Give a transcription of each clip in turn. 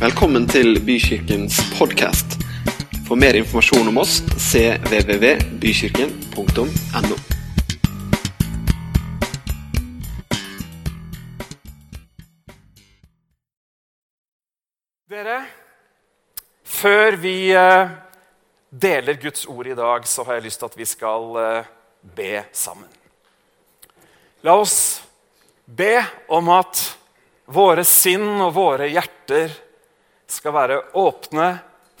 Velkommen til Bykirkens podkast. For mer informasjon om oss cvvvbykirken.no. Dere, før vi eh, deler Guds ord i dag, så har jeg lyst til at vi skal eh, be sammen. La oss be om at våre sinn og våre hjerter skal være åpne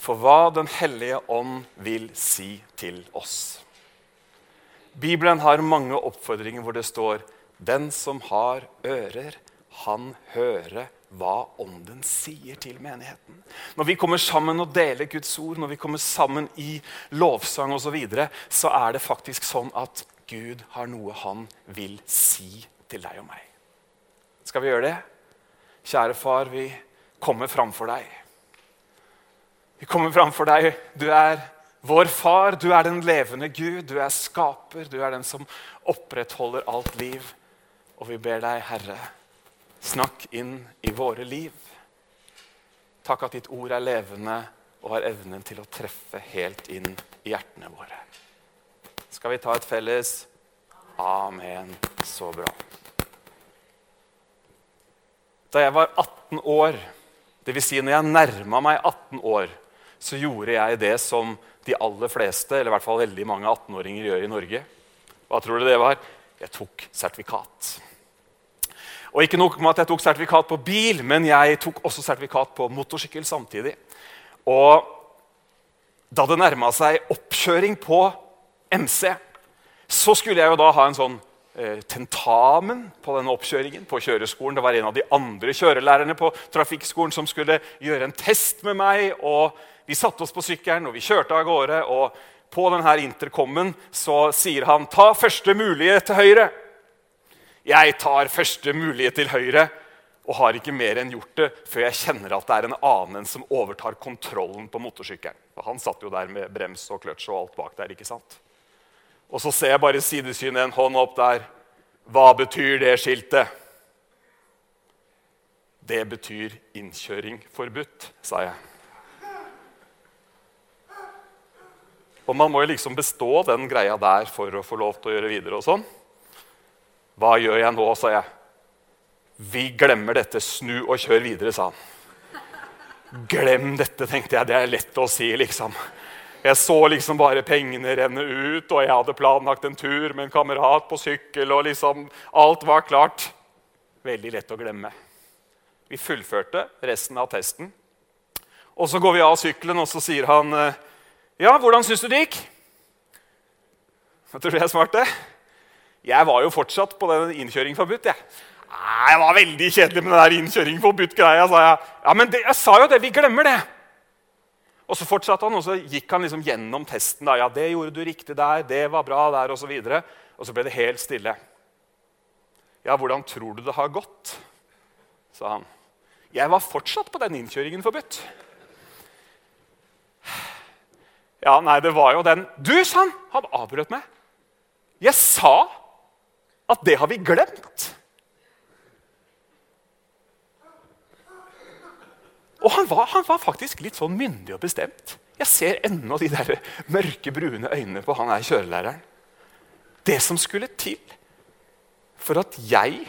for hva Den hellige ånd vil si til oss. Bibelen har mange oppfordringer hvor det står Den som har ører, han hører hva Ånden sier til menigheten. Når vi kommer sammen og deler Guds ord, når vi kommer sammen i lovsang osv., så, videre, så er det faktisk sånn at Gud har noe han vil si til deg og meg. Skal vi gjøre det? Kjære far, vi kommer framfor deg. Vi kommer framfor deg. Du er vår far, du er den levende Gud. Du er skaper, du er den som opprettholder alt liv. Og vi ber deg, Herre, snakk inn i våre liv. Takk at ditt ord er levende og har evnen til å treffe helt inn i hjertene våre. Skal vi ta et felles Amen. Så bra. Da jeg var 18 år, dvs. Si når jeg nærma meg 18 år, så gjorde jeg det som de aller fleste, eller i hvert fall veldig mange 18-åringer gjør i Norge. Hva tror du det var? Jeg tok sertifikat. Og ikke nok med at jeg tok sertifikat på bil, men jeg tok også sertifikat på motorsykkel samtidig. Og da det nærma seg oppkjøring på MC, så skulle jeg jo da ha en sånn tentamen på denne oppkjøringen på kjøreskolen. Det var en av de andre kjørelærerne på trafikkskolen som skulle gjøre en test med meg. og Vi satte oss på sykkelen og vi kjørte av gårde. og På denne intercomen så sier han 'ta første mulighet til høyre'. Jeg tar første mulighet til høyre og har ikke mer enn gjort det før jeg kjenner at det er en annen som overtar kontrollen på motorsykkelen. Han satt jo der med brems og kløtsj og alt bak der. ikke sant? Og så ser jeg bare i sidesynet en hånd opp der. Hva betyr det skiltet? Det betyr innkjøring forbudt, sa jeg. Og man må jo liksom bestå den greia der for å få lov til å gjøre videre. og sånn. Hva gjør jeg nå, sa jeg. Vi glemmer dette. Snu og kjør videre, sa han. Glem dette, tenkte jeg. Det er lett å si, liksom. Jeg så liksom bare pengene renne ut, og jeg hadde planlagt en tur med en kamerat på sykkel. og liksom Alt var klart. Veldig lett å glemme. Vi fullførte resten av testen. Og Så går vi av sykkelen, og så sier han Ja, hvordan syns du det gikk? Hva tror du jeg svarte? Jeg var jo fortsatt på den innkjøring forbudt. jeg. Nei, Det var veldig kjedelig med den der innkjøring forbudt-greia, sa jeg. Ja, men det, jeg sa jo det. Vi glemmer det. Og så fortsatte han, og så gikk han liksom gjennom testen. da, ja, det gjorde du riktig der, det var bra der, Og så, og så ble det helt stille. Ja, hvordan tror du det har gått? sa han. Jeg var fortsatt på den innkjøringen forbudt. Ja, nei, det var jo den Du, sa han! Han avbrøt meg. Jeg sa at det har vi glemt. Og han var, han var, faktisk litt sånn myndig og bestemt. Jeg ser ennå de der mørke, brune øynene på han er kjørelæreren. Det som skulle til for at jeg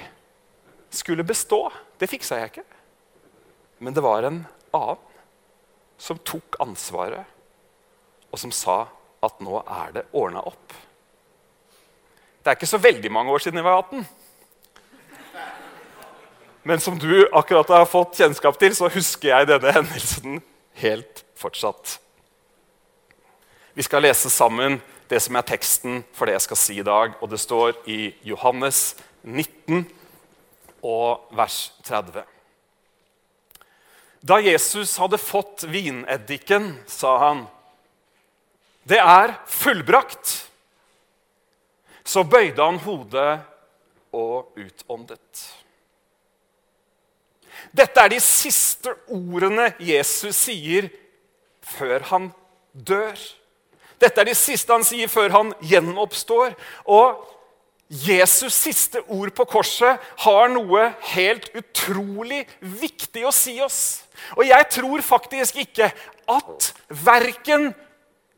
skulle bestå, det fiksa jeg ikke. Men det var en annen som tok ansvaret, og som sa at nå er det ordna opp. Det er ikke så veldig mange år siden jeg var 18. Men som du akkurat har fått kjennskap til, så husker jeg denne hendelsen helt fortsatt. Vi skal lese sammen det som er teksten for det jeg skal si i dag. og Det står i Johannes 19 og vers 30. Da Jesus hadde fått vineddiken, sa han, 'Det er fullbrakt.' Så bøyde han hodet og utåndet. Dette er de siste ordene Jesus sier før han dør. Dette er de siste han sier før han gjenoppstår. Og Jesus' siste ord på korset har noe helt utrolig viktig å si oss. Og jeg tror faktisk ikke at verken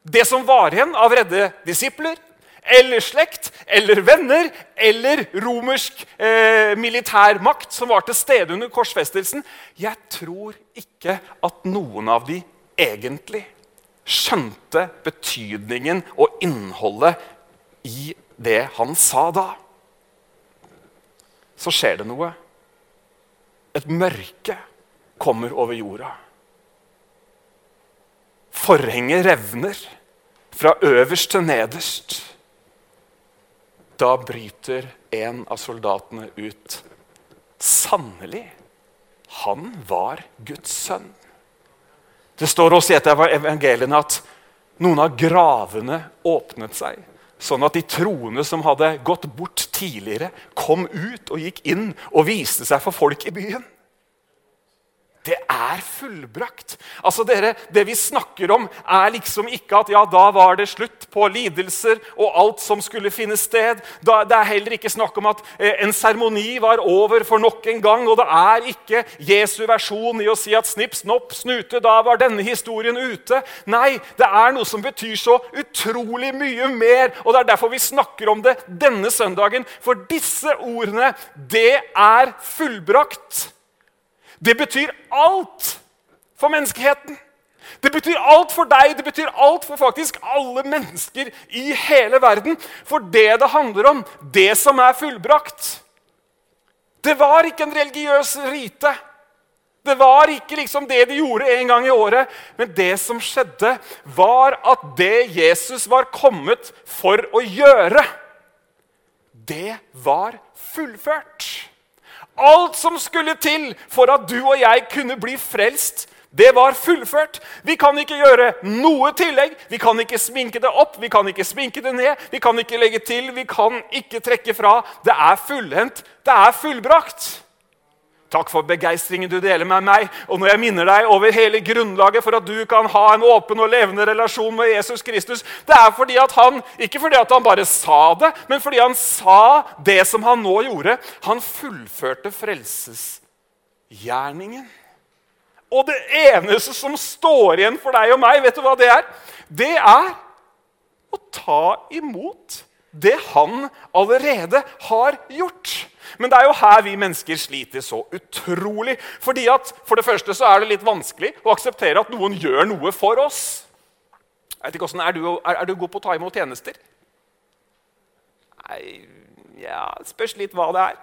det som var igjen av redde disipler, eller slekt, eller venner, eller romersk eh, militærmakt som var til stede under korsfestelsen Jeg tror ikke at noen av de egentlig skjønte betydningen og innholdet i det han sa da. Så skjer det noe. Et mørke kommer over jorda. Forhenget revner fra øverst til nederst. Da bryter en av soldatene ut. Sannelig, han var Guds sønn. Det står også i et av evangeliene at noen av gravene åpnet seg. Sånn at de troende som hadde gått bort tidligere, kom ut og gikk inn og viste seg for folk i byen. Det er fullbrakt. Altså dere, Det vi snakker om, er liksom ikke at ja, da var det slutt på lidelser og alt som skulle finne sted. Da, det er heller ikke snakk om at eh, en seremoni var over for nok en gang. Og det er ikke Jesu versjon i å si at snipp, snopp, snute, da var denne historien ute. Nei, det er noe som betyr så utrolig mye mer. Og det er derfor vi snakker om det denne søndagen. For disse ordene, det er fullbrakt. Det betyr alt for menneskeheten. Det betyr alt for deg, det betyr alt for faktisk alle mennesker i hele verden. For det det handler om, det som er fullbrakt Det var ikke en religiøs rite. Det var ikke liksom det de gjorde en gang i året. Men det som skjedde, var at det Jesus var kommet for å gjøre, det var fullført. Alt som skulle til for at du og jeg kunne bli frelst, det var fullført. Vi kan ikke gjøre noe tillegg. Vi kan ikke sminke det opp, vi kan ikke sminke det ned. Vi kan ikke legge til, vi kan ikke trekke fra. Det er fullendt. Det er fullbrakt. Takk for begeistringen du deler med meg. Og når jeg minner deg over hele grunnlaget for at du kan ha en åpen og levende relasjon med Jesus Kristus, det er fordi at han, ikke fordi at han bare sa det, men fordi han sa det som han nå gjorde. Han fullførte frelsesgjerningen. Og det eneste som står igjen for deg og meg, vet du hva det er? Det er å ta imot det han allerede har gjort. Men det er jo her vi mennesker sliter så utrolig. Fordi at For det første så er det litt vanskelig å akseptere at noen gjør noe for oss. Jeg vet ikke hvordan, er, du, er, er du god på å ta imot tjenester? Nei, ja, Spørs litt hva det er.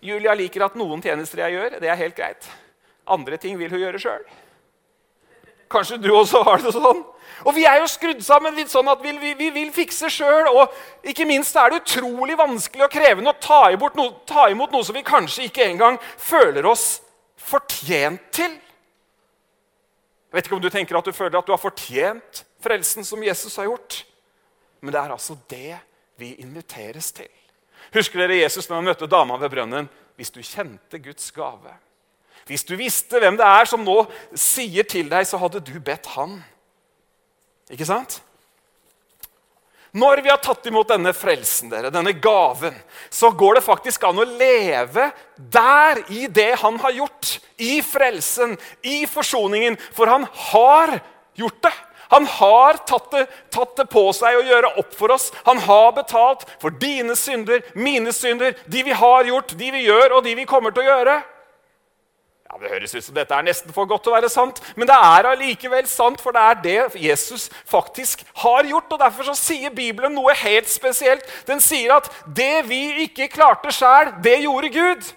Julia liker at noen tjenester jeg gjør, det er helt greit. Andre ting vil hun gjøre sjøl. Kanskje du også har det sånn? Og Vi er jo skrudd sammen litt sånn at vi, vi, vi vil fikse sjøl. Og ikke minst er det utrolig vanskelig og krevende å ta imot, no, ta imot noe som vi kanskje ikke engang føler oss fortjent til. Jeg vet ikke om du tenker at du føler at du har fortjent frelsen som Jesus har gjort. Men det er altså det vi inviteres til. Husker dere Jesus når han møtte dama ved brønnen? Hvis du kjente Guds gave, hvis du visste hvem det er som nå sier til deg, så hadde du bedt han ikke sant? Når vi har tatt imot denne frelsen, dere, denne gaven, så går det faktisk an å leve der i det han har gjort. I frelsen, i forsoningen. For han har gjort det. Han har tatt det, tatt det, på seg å gjøre opp for oss. Han har betalt for dine synder, mine synder, de vi har gjort, de vi gjør, og de vi kommer til å gjøre. Ja, Det høres ut som dette er nesten for godt til å være sant, men det er allikevel sant, for det er det Jesus faktisk har gjort. og Derfor så sier Bibelen noe helt spesielt. Den sier at det vi ikke klarte sjæl, det gjorde Gud.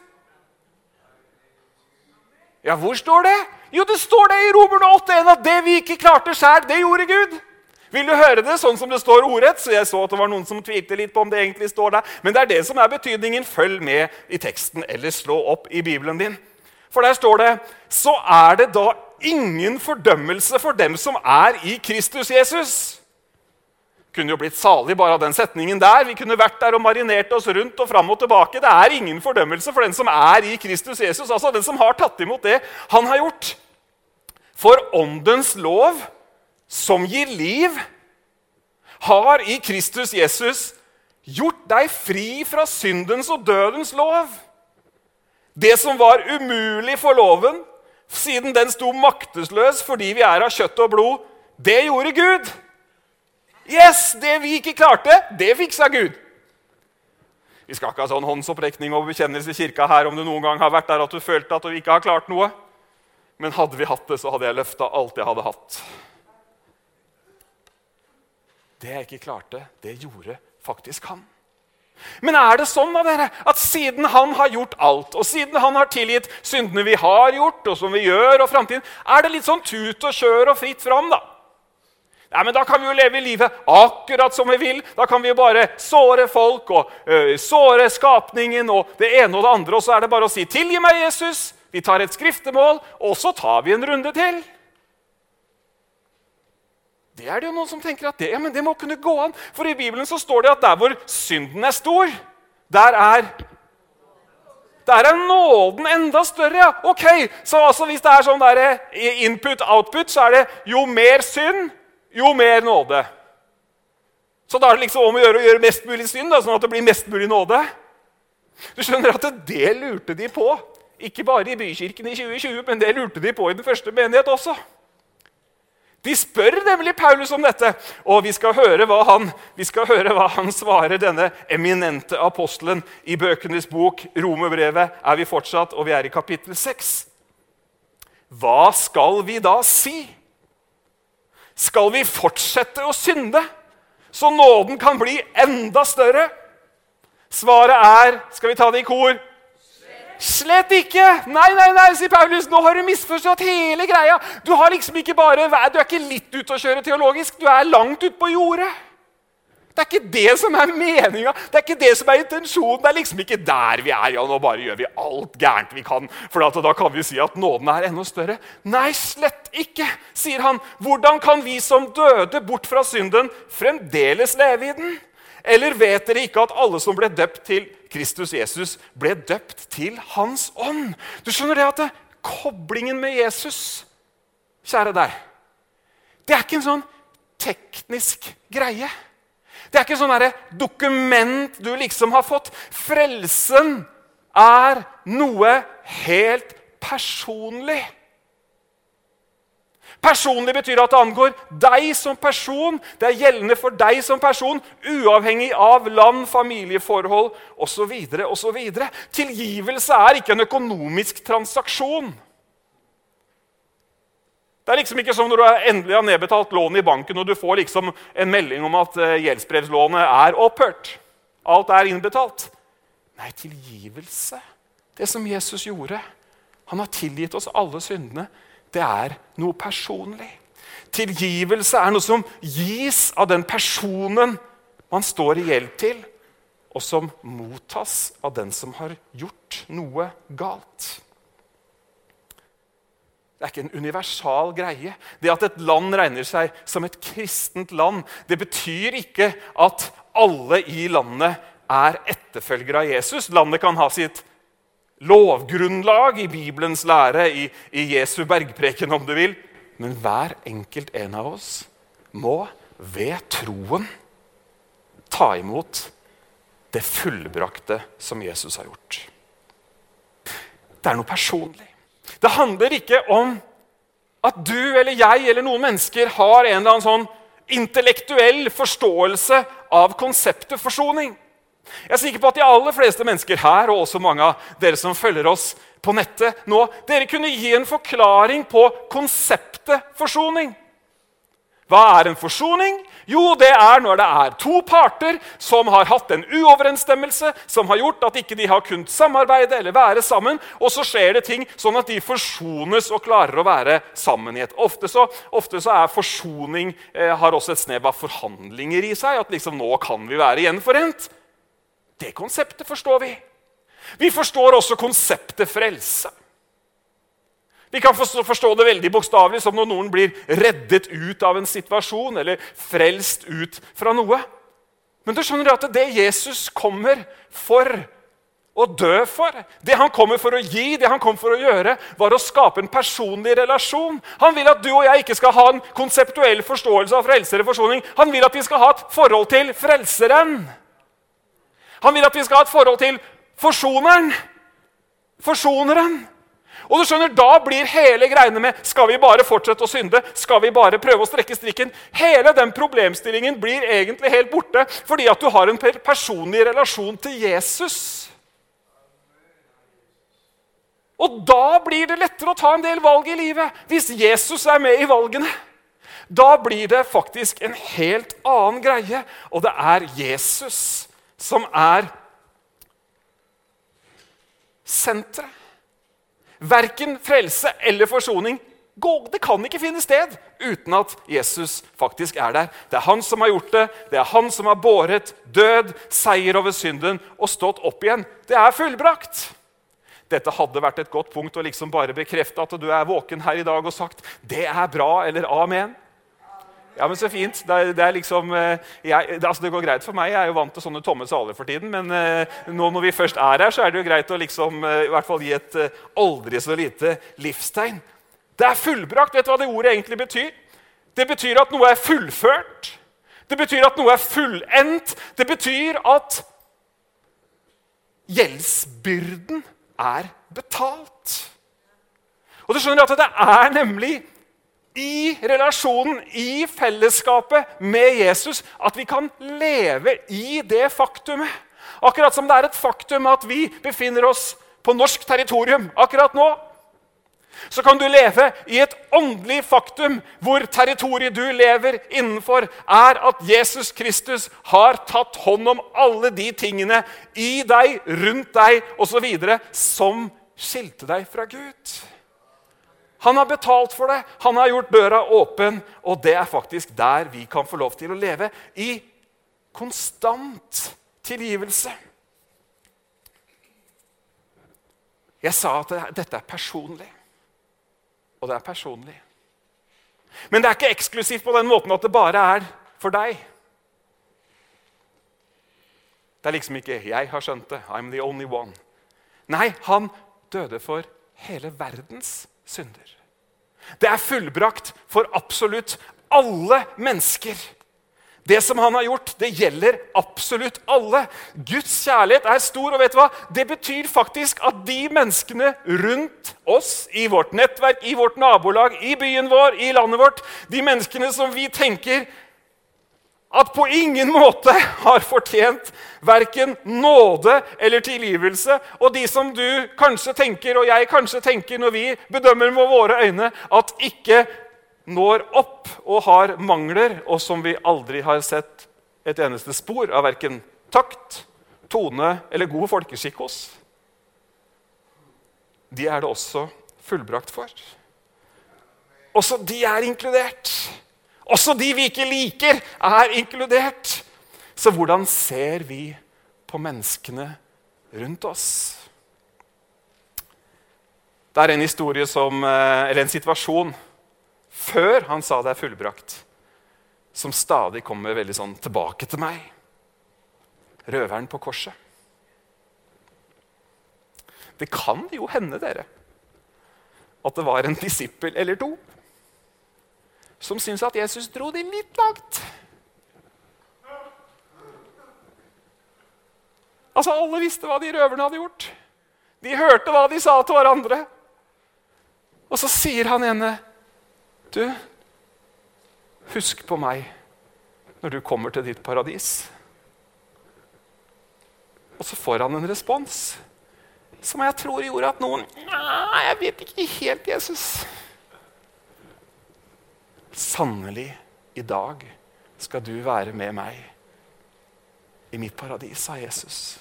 Ja, hvor står det? Jo, det står det i Romerne 8,1 at det vi ikke klarte sjæl, det gjorde Gud. Vil du høre det sånn som det står ordrett? Så jeg så at det var noen som tvilte litt på om det egentlig står der. Men det er det som er betydningen. Følg med i teksten, eller slå opp i Bibelen din. For der står det Så er det da ingen fordømmelse for dem som er i Kristus Jesus. Kunne jo blitt salig bare av den setningen der. Vi kunne vært der og marinert oss rundt og fram og tilbake. Det er ingen fordømmelse for den som er i Kristus Jesus. Altså den som har tatt imot det han har gjort. For åndens lov, som gir liv, har i Kristus Jesus gjort deg fri fra syndens og dødens lov. Det som var umulig for loven, siden den sto maktesløs fordi vi er av kjøtt og blod, det gjorde Gud. Yes, Det vi ikke klarte, det fiksa Gud. Vi skal ikke ha sånn håndsopprekning og bekjennelse i kirka her om du noen gang har vært der at du følte at du ikke har klart noe. Men hadde vi hatt det, så hadde jeg løfta alt jeg hadde hatt. Det jeg ikke klarte, det gjorde faktisk han. Men er det sånn da, dere, at siden han har gjort alt, og siden han har tilgitt syndene vi har gjort, og som vi gjør, og framtiden, er det litt sånn tut og kjør og fritt fram, da? Nei, men Da kan vi jo leve livet akkurat som vi vil. Da kan vi jo bare såre folk og ø, såre skapningen og det ene og det andre. Og så er det bare å si 'Tilgi meg, Jesus'. Vi tar et skriftemål, og så tar vi en runde til. Det er det jo noen som tenker at det, ja, men det må kunne gå an. For i Bibelen så står det at der hvor synden er stor, der er der er nåden enda større. ja. Ok, Så altså hvis det er sånn input-output, så er det jo mer synd, jo mer nåde. Så da er det liksom om å gjøre å gjøre mest mulig synd, da, sånn at det blir mest mulig nåde. Du skjønner at det lurte de på. Ikke bare i bykirken i 2020, men det lurte de på i den første menighet også. De spør nemlig Paulus om dette, og vi skal høre hva han, høre hva han svarer denne eminente apostelen i bøkenes bok. Romerbrevet er vi fortsatt, og vi er i kapittel 6. Hva skal vi da si? Skal vi fortsette å synde, så nåden kan bli enda større? Svaret er Skal vi ta det i kor? Slett ikke! Nei, nei, nei, sier Paulus. Nå har du misforstått hele greia. Du, liksom bare, du er ikke litt ute å kjøre teologisk, du er langt ute på jordet. Det er ikke det som er meninga, det er ikke det som er intensjonen. Det er liksom ikke der vi er. ja, Nå bare gjør vi alt gærent vi kan, for da kan vi si at nåden er enda større. Nei, slett ikke, sier han. Hvordan kan vi som døde bort fra synden, fremdeles leve i den? Eller vet dere ikke at alle som ble døpt til Kristus Jesus, ble døpt til Hans ånd? Du skjønner det at det, koblingen med Jesus, kjære deg, det er ikke en sånn teknisk greie. Det er ikke sånn dokument du liksom har fått. Frelsen er noe helt personlig. Personlig betyr at det angår deg som person. Det er gjeldende for deg som person, uavhengig av land, familieforhold osv. osv. Tilgivelse er ikke en økonomisk transaksjon. Det er liksom ikke som når du endelig har nedbetalt lånet i banken og du får liksom en melding om at eh, gjeldsbrevslånet er opphørt. Alt er innbetalt. Nei, tilgivelse, det som Jesus gjorde Han har tilgitt oss alle syndene det er noe personlig. Tilgivelse er noe som gis av den personen man står i gjeld til, og som mottas av den som har gjort noe galt. Det er ikke en universal greie. Det at et land regner seg som et kristent land, det betyr ikke at alle i landet er etterfølgere av Jesus. Landet kan ha sitt lovgrunnlag i Bibelens lære, i, i Jesu bergpreken, om du vil. Men hver enkelt en av oss må ved troen ta imot det fullbrakte som Jesus har gjort. Det er noe personlig. Det handler ikke om at du eller jeg eller noen mennesker har en eller annen sånn intellektuell forståelse av konseptet forsoning. Jeg er sikker på at de aller fleste mennesker her, og også mange av dere som følger oss på nettet nå, dere kunne gi en forklaring på konseptet forsoning. Hva er en forsoning? Jo, det er når det er to parter som har hatt en uoverensstemmelse, som har gjort at ikke de har kunnet samarbeide eller være sammen, og så skjer det ting sånn at de forsones og klarer å være sammen i et. Ofte så, ofte så er forsoning eh, har også et snev av forhandlinger i seg. At liksom nå kan vi være gjenforent. Det konseptet forstår vi. Vi forstår også konseptet frelse. Vi kan forstå det veldig bokstavelig, som når noen blir reddet ut av en situasjon eller frelst ut fra noe. Men du skjønner at det Jesus kommer for å dø for, det han kommer for å gi, det han kom for å gjøre, var å skape en personlig relasjon. Han vil at du og jeg ikke skal ha en konseptuell forståelse av frelser og forsoning. Han vil at vi skal ha et forhold til Frelseren. Han vil at vi skal ha et forhold til forsoneren. Forsoneren. Og du skjønner, Da blir hele greiene med skal vi bare fortsette å synde, skal vi bare prøve å strekke strikken Hele den problemstillingen blir egentlig helt borte fordi at du har en personlig relasjon til Jesus. Og da blir det lettere å ta en del valg i livet hvis Jesus er med i valgene. Da blir det faktisk en helt annen greie, og det er Jesus som er senteret. Verken frelse eller forsoning det kan ikke finne sted uten at Jesus faktisk er der. Det er han som har gjort det. Det er han som har båret død, seier over synden og stått opp igjen. Det er fullbrakt. Dette hadde vært et godt punkt å liksom bare bekrefte at du er våken her i dag og sagt det er bra eller amen. Ja, men Så fint. Det, er, det, er liksom, eh, jeg, det, altså det, går greit for meg. Jeg er jo vant til sånne tomme saler for tiden. Men uh, nå når vi først er her, så er det jo greit å liksom, uh, i hvert fall gi et aldri så lite livstegn. Det er fullbrakt. Vet du hva det ordet egentlig betyr? Det betyr at noe er fullført. Det betyr at noe er fullendt. Det betyr at gjeldsbyrden er betalt. Og du skjønner at det er nemlig i relasjonen, i fellesskapet med Jesus, at vi kan leve i det faktumet. Akkurat som det er et faktum at vi befinner oss på norsk territorium akkurat nå. Så kan du leve i et åndelig faktum hvor territoriet du lever innenfor, er at Jesus Kristus har tatt hånd om alle de tingene i deg, rundt deg osv. som skilte deg fra Gud. Han har betalt for det, han har gjort døra åpen, og det er faktisk der vi kan få lov til å leve. I konstant tilgivelse. Jeg sa at dette er personlig. Og det er personlig. Men det er ikke eksklusivt på den måten at det bare er for deg. Det er liksom ikke 'jeg har skjønt det', 'I'm the only one'. Nei, han døde for hele verdens synder. Det er fullbrakt for absolutt alle mennesker. Det som han har gjort, det gjelder absolutt alle. Guds kjærlighet er stor. og vet du hva? Det betyr faktisk at de menneskene rundt oss, i vårt nettverk, i vårt nabolag, i byen vår, i landet vårt, de menneskene som vi tenker at på ingen måte har fortjent verken nåde eller tilgivelse. Og de som du kanskje tenker, og jeg kanskje tenker når vi bedømmer med våre øyne, at ikke når opp og har mangler, og som vi aldri har sett et eneste spor av verken takt, tone eller god folkeskikk hos. De er det også fullbrakt for. Også de er inkludert. Også de vi ikke liker, er inkludert. Så hvordan ser vi på menneskene rundt oss? Det er en historie som, eh, eller en situasjon før han sa det er fullbrakt, som stadig kommer veldig sånn tilbake til meg. Røveren på korset. Det kan jo hende, dere, at det var en disippel eller to som syntes at Jesus dro det litt langt. Altså, Alle visste hva de røverne hadde gjort. De hørte hva de sa til hverandre. Og så sier han ene, 'Du, husk på meg når du kommer til ditt paradis.' Og så får han en respons som jeg tror gjorde at noen Nei, jeg vet ikke helt, Jesus. Sannelig, i dag skal du være med meg i mitt paradis, sa Jesus.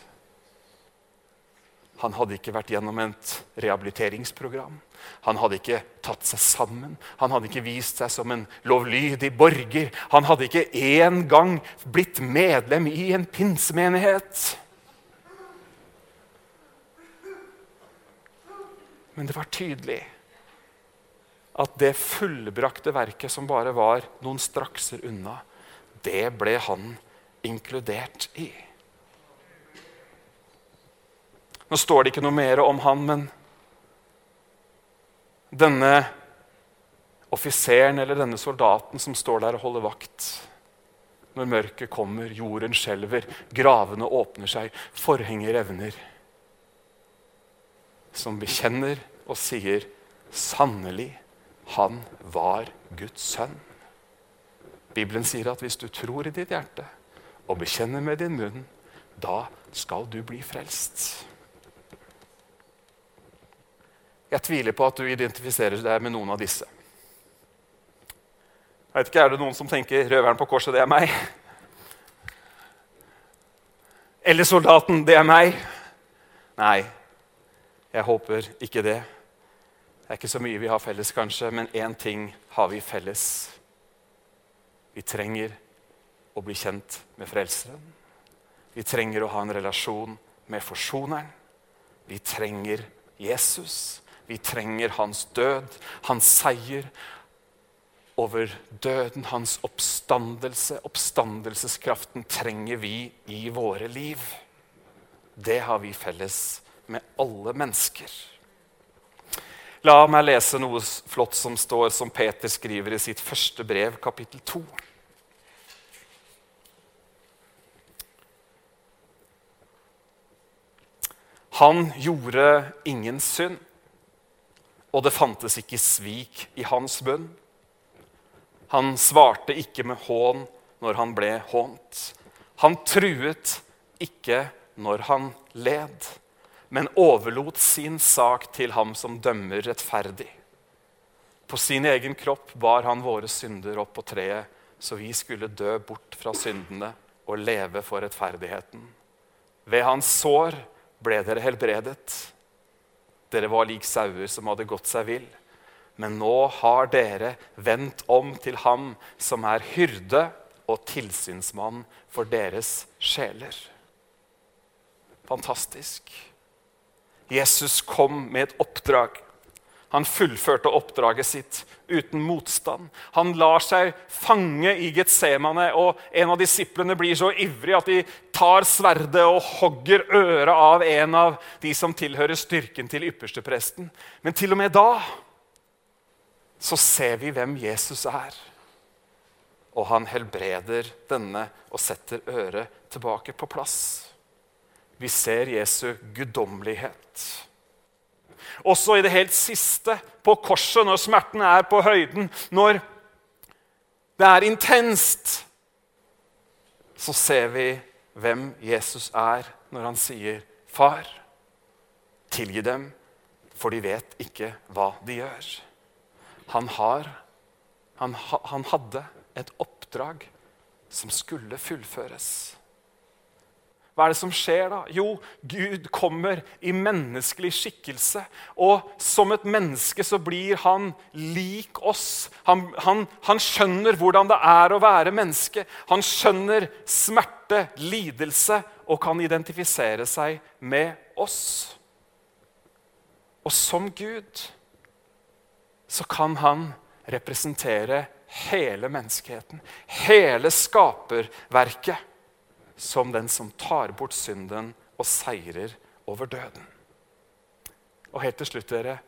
Han hadde ikke vært gjennom et rehabiliteringsprogram. Han hadde ikke tatt seg sammen. Han hadde ikke vist seg som en lovlydig borger. Han hadde ikke engang blitt medlem i en pinsemenighet. Men det var tydelig at det fullbrakte verket som bare var noen strakser unna, det ble han inkludert i. Nå står det ikke noe mer om han, men denne offiseren eller denne soldaten som står der og holder vakt, når mørket kommer, jorden skjelver, gravene åpner seg, forhenger revner. Som bekjenner og sier, 'Sannelig, han var Guds sønn'. Bibelen sier at hvis du tror i ditt hjerte og bekjenner med din munn, da skal du bli frelst. Jeg tviler på at du identifiserer deg med noen av disse. Jeg vet ikke, Er det noen som tenker 'røveren på korset, det er meg'? Eller 'soldaten, det er meg'? Nei, jeg håper ikke det. Det er ikke så mye vi har felles, kanskje, men én ting har vi felles. Vi trenger å bli kjent med Frelseren. Vi trenger å ha en relasjon med Forsoneren. Vi trenger Jesus. Vi trenger hans død, hans seier over døden, hans oppstandelse. Oppstandelseskraften trenger vi i våre liv. Det har vi felles med alle mennesker. La meg lese noe flott som står, som Peter skriver i sitt første brev, kapittel 2. Han gjorde ingen synd, og det fantes ikke svik i hans bunn. Han svarte ikke med hån når han ble hånt. Han truet ikke når han led, men overlot sin sak til ham som dømmer rettferdig. På sin egen kropp bar han våre synder opp på treet, så vi skulle dø bort fra syndene og leve for rettferdigheten. Ved hans sår ble dere helbredet. Dere var lik sauer som hadde gått seg vill. Men nå har dere vendt om til ham som er hyrde og tilsynsmann for deres sjeler. Fantastisk. Jesus kom med et oppdrag. Han fullførte oppdraget sitt uten motstand. Han lar seg fange i Getsemane, og en av disiplene blir så ivrig at de tar sverdet og hogger øret av en av de som tilhører styrken til ypperstepresten. Men til og med da så ser vi hvem Jesus er. Og han helbreder denne og setter øret tilbake på plass. Vi ser Jesu guddommelighet. Også i det helt siste, på korset, når smerten er på høyden, når det er intenst, så ser vi hvem Jesus er når han sier, 'Far, tilgi dem, for de vet ikke hva de gjør.' Han, har, han, han hadde et oppdrag som skulle fullføres. Hva er det som skjer da? Jo, Gud kommer i menneskelig skikkelse. Og som et menneske så blir han lik oss. Han, han, han, skjønner hvordan det er å være menneske. Han skjønner smerte, lidelse, og kan identifisere seg med oss. Og som Gud så kan han representere hele menneskeheten, hele skaperverket som den som tar bort synden og seirer over døden. Og helt til slutt, dere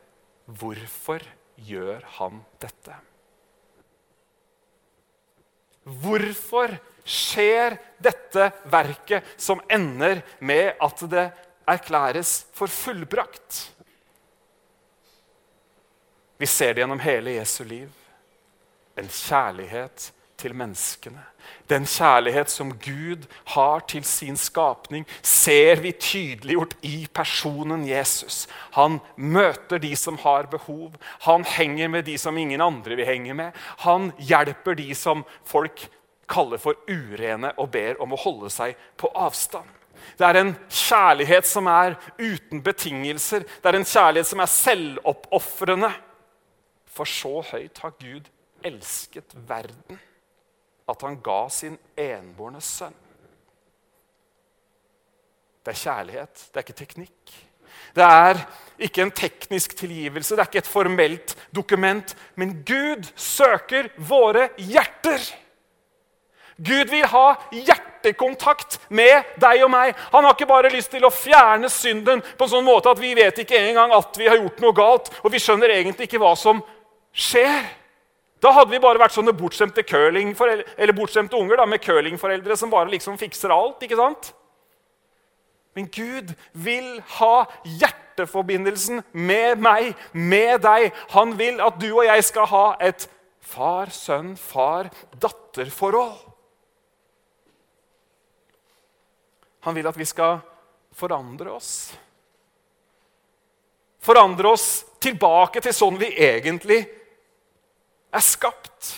hvorfor gjør han dette? Hvorfor skjer dette verket som ender med at det erklæres for fullbrakt? Vi ser det gjennom hele Jesu liv. En kjærlighet til menneskene. Den kjærlighet som Gud har til sin skapning, ser vi tydeliggjort i personen Jesus. Han møter de som har behov. Han henger med de som ingen andre vil henge med. Han hjelper de som folk kaller for urene og ber om å holde seg på avstand. Det er en kjærlighet som er uten betingelser. Det er en kjærlighet som er selvoppofrende. For så høyt har Gud elsket verden at han ga sin enbårne sønn. Det er kjærlighet, det er ikke teknikk. Det er ikke en teknisk tilgivelse, det er ikke et formelt dokument. Men Gud søker våre hjerter. Gud vil ha hjertekontakt med deg og meg. Han har ikke bare lyst til å fjerne synden på en sånn måte at vi vet ikke engang at vi har gjort noe galt, og vi skjønner egentlig ikke hva som skjer. Da hadde vi bare vært sånne bortskjemte eller bortskjemte unger da, med curlingforeldre som bare liksom fikser alt. ikke sant? Men Gud vil ha hjerteforbindelsen med meg, med deg. Han vil at du og jeg skal ha et far-sønn, far-datter-forhold. Han vil at vi skal forandre oss. Forandre oss tilbake til sånn vi egentlig er skapt.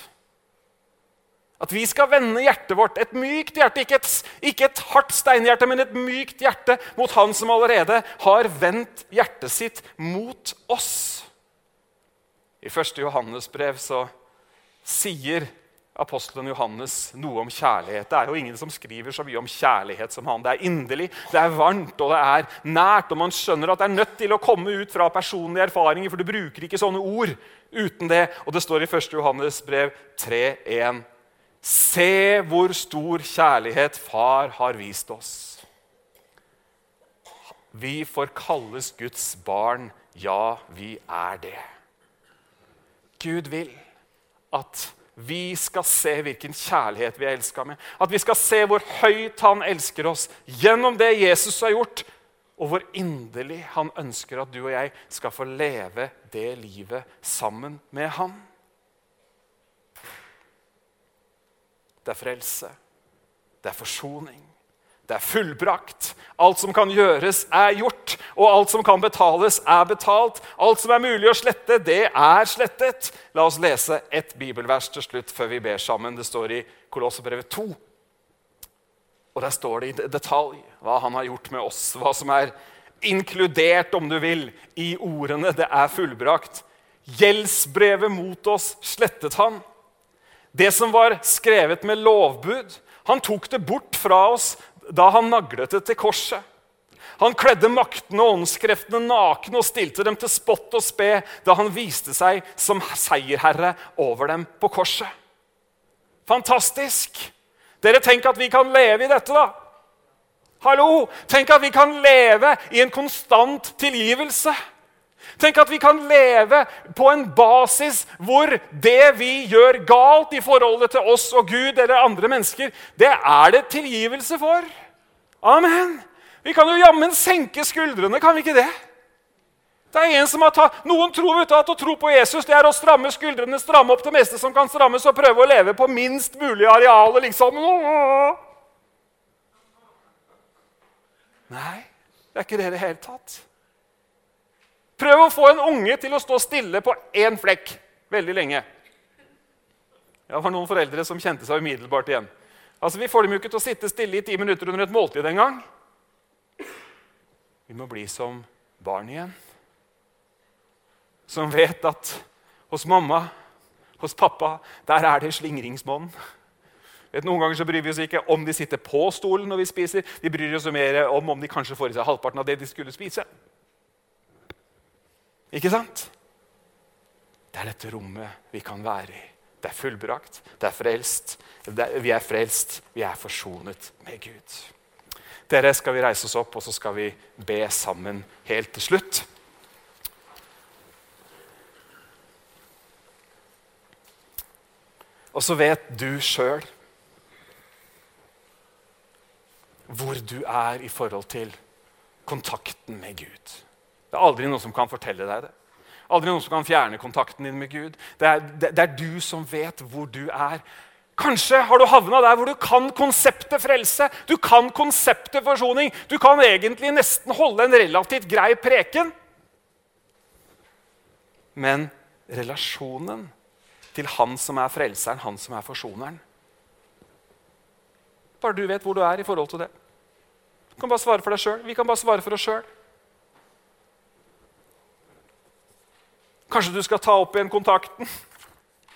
At vi skal vende hjertet vårt, et mykt hjerte, ikke et, ikke et hardt steinhjerte, men et mykt hjerte mot Han som allerede har vendt hjertet sitt mot oss. I 1. Johannes brev så sier apostelen Johannes noe om kjærlighet. Det er jo ingen som skriver så mye om kjærlighet som han. Det er inderlig, det er varmt og det er nært. Og man skjønner at det er nødt til å komme ut fra personlige erfaringer, for du bruker ikke sånne ord uten det. Og det står i 1. Johannes brev 3.1.: Se hvor stor kjærlighet Far har vist oss. Vi får kalles Guds barn. Ja, vi er det. Gud vil at vi skal se hvilken kjærlighet vi er elska med. At vi skal se hvor høyt han elsker oss gjennom det Jesus har gjort. Og hvor inderlig han ønsker at du og jeg skal få leve det livet sammen med han. Det er frelse. Det er forsoning. Det er fullbrakt. Alt som kan gjøres, er gjort. Og alt som kan betales, er betalt. Alt som er mulig å slette, det er slettet. La oss lese et bibelvers til slutt før vi ber sammen. Det står i Kolossebrevet 2. Og Der står det i detalj hva han har gjort med oss. Hva som er inkludert, om du vil, i ordene 'det er fullbrakt'. Gjeldsbrevet mot oss slettet han. Det som var skrevet med lovbud, han tok det bort fra oss da han naglet det til korset. Han kledde maktene og åndskreftene nakne og stilte dem til spott og spe da han viste seg som seierherre over dem på korset. Fantastisk! Dere, tenk at vi kan leve i dette, da. Hallo! Tenk at vi kan leve i en konstant tilgivelse. Tenk at vi kan leve på en basis hvor det vi gjør galt i forholdet til oss og Gud eller andre mennesker, det er det tilgivelse for. Amen. Vi kan jo jammen senke skuldrene, kan vi ikke det? Det er en som har tatt, Noen tror vet du, at å tro på Jesus det er å stramme skuldrene, stramme opp det meste som kan strammes, og prøve å leve på minst mulig areal. liksom. Nei, det er ikke det i det hele tatt. Prøv å få en unge til å stå stille på én flekk veldig lenge. Jeg har noen foreldre som kjente seg umiddelbart igjen. Altså, Vi får dem jo ikke til å sitte stille i ti minutter under et måltid engang. Vi må bli som barn igjen. Som vet at hos mamma, hos pappa, der er det slingringsmonn. Noen ganger så bryr vi oss ikke om de sitter på stolen når vi spiser. Vi bryr oss mer om om de kanskje får i seg halvparten av det de skulle spise. Ikke sant? Det er dette rommet vi kan være i. Det er fullbrakt, det er frelst. Det er, vi er frelst, vi er forsonet med Gud. Dere, skal vi reise oss opp, og så skal vi be sammen helt til slutt. Og så vet du sjøl hvor du er i forhold til kontakten med Gud. Det er aldri noen som kan fortelle deg det. Aldri noen som kan fjerne kontakten din med Gud. Det er, det, det er du som vet hvor du er. Kanskje har du havna der hvor du kan konseptet frelse. Du kan konseptet forsoning. Du kan egentlig nesten holde en relativt grei preken. Men relasjonen til han som er frelseren, han som er forsoneren Bare du vet hvor du er i forhold til det. Du kan bare svare for deg selv. Vi kan bare svare for oss sjøl. Kanskje du skal ta opp igjen kontakten?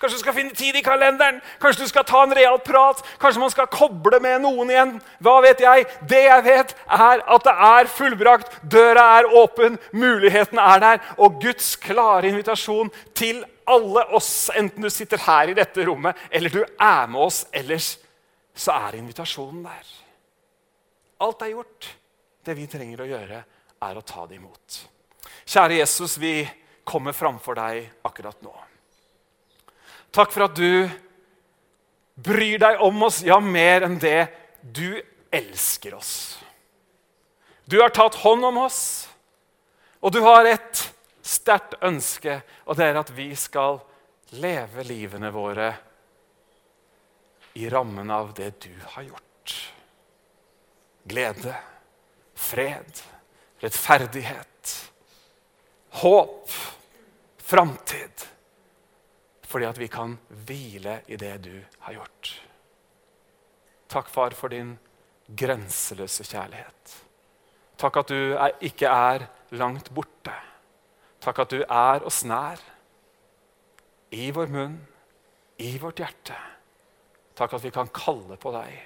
Kanskje du skal finne tid i kalenderen? Kanskje du skal ta en real prat? Kanskje man skal koble med noen igjen? Hva vet jeg? Det jeg vet, er at det er fullbrakt. Døra er åpen, muligheten er der. Og Guds klare invitasjon til alle oss, enten du sitter her i dette rommet eller du er med oss ellers, så er invitasjonen der. Alt er gjort. Det vi trenger å gjøre, er å ta det imot. Kjære Jesus, vi kommer framfor deg akkurat nå. Takk for at du bryr deg om oss, ja, mer enn det. Du elsker oss. Du har tatt hånd om oss, og du har et sterkt ønske, og det er at vi skal leve livene våre i rammen av det du har gjort. Glede, fred, rettferdighet, håp, framtid. Fordi at vi kan hvile i det du har gjort. Takk, far, for din grenseløse kjærlighet. Takk at du er, ikke er langt borte. Takk at du er oss nær. I vår munn, i vårt hjerte. Takk at vi kan kalle på deg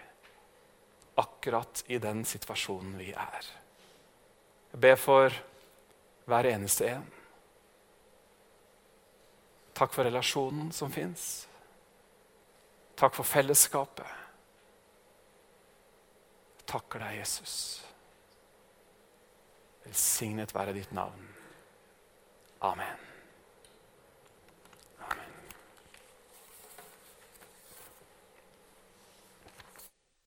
akkurat i den situasjonen vi er. Jeg ber for hver eneste en. Takk for relasjonen som fins. Takk for fellesskapet. Takker deg, Jesus. Velsignet være ditt navn. Amen.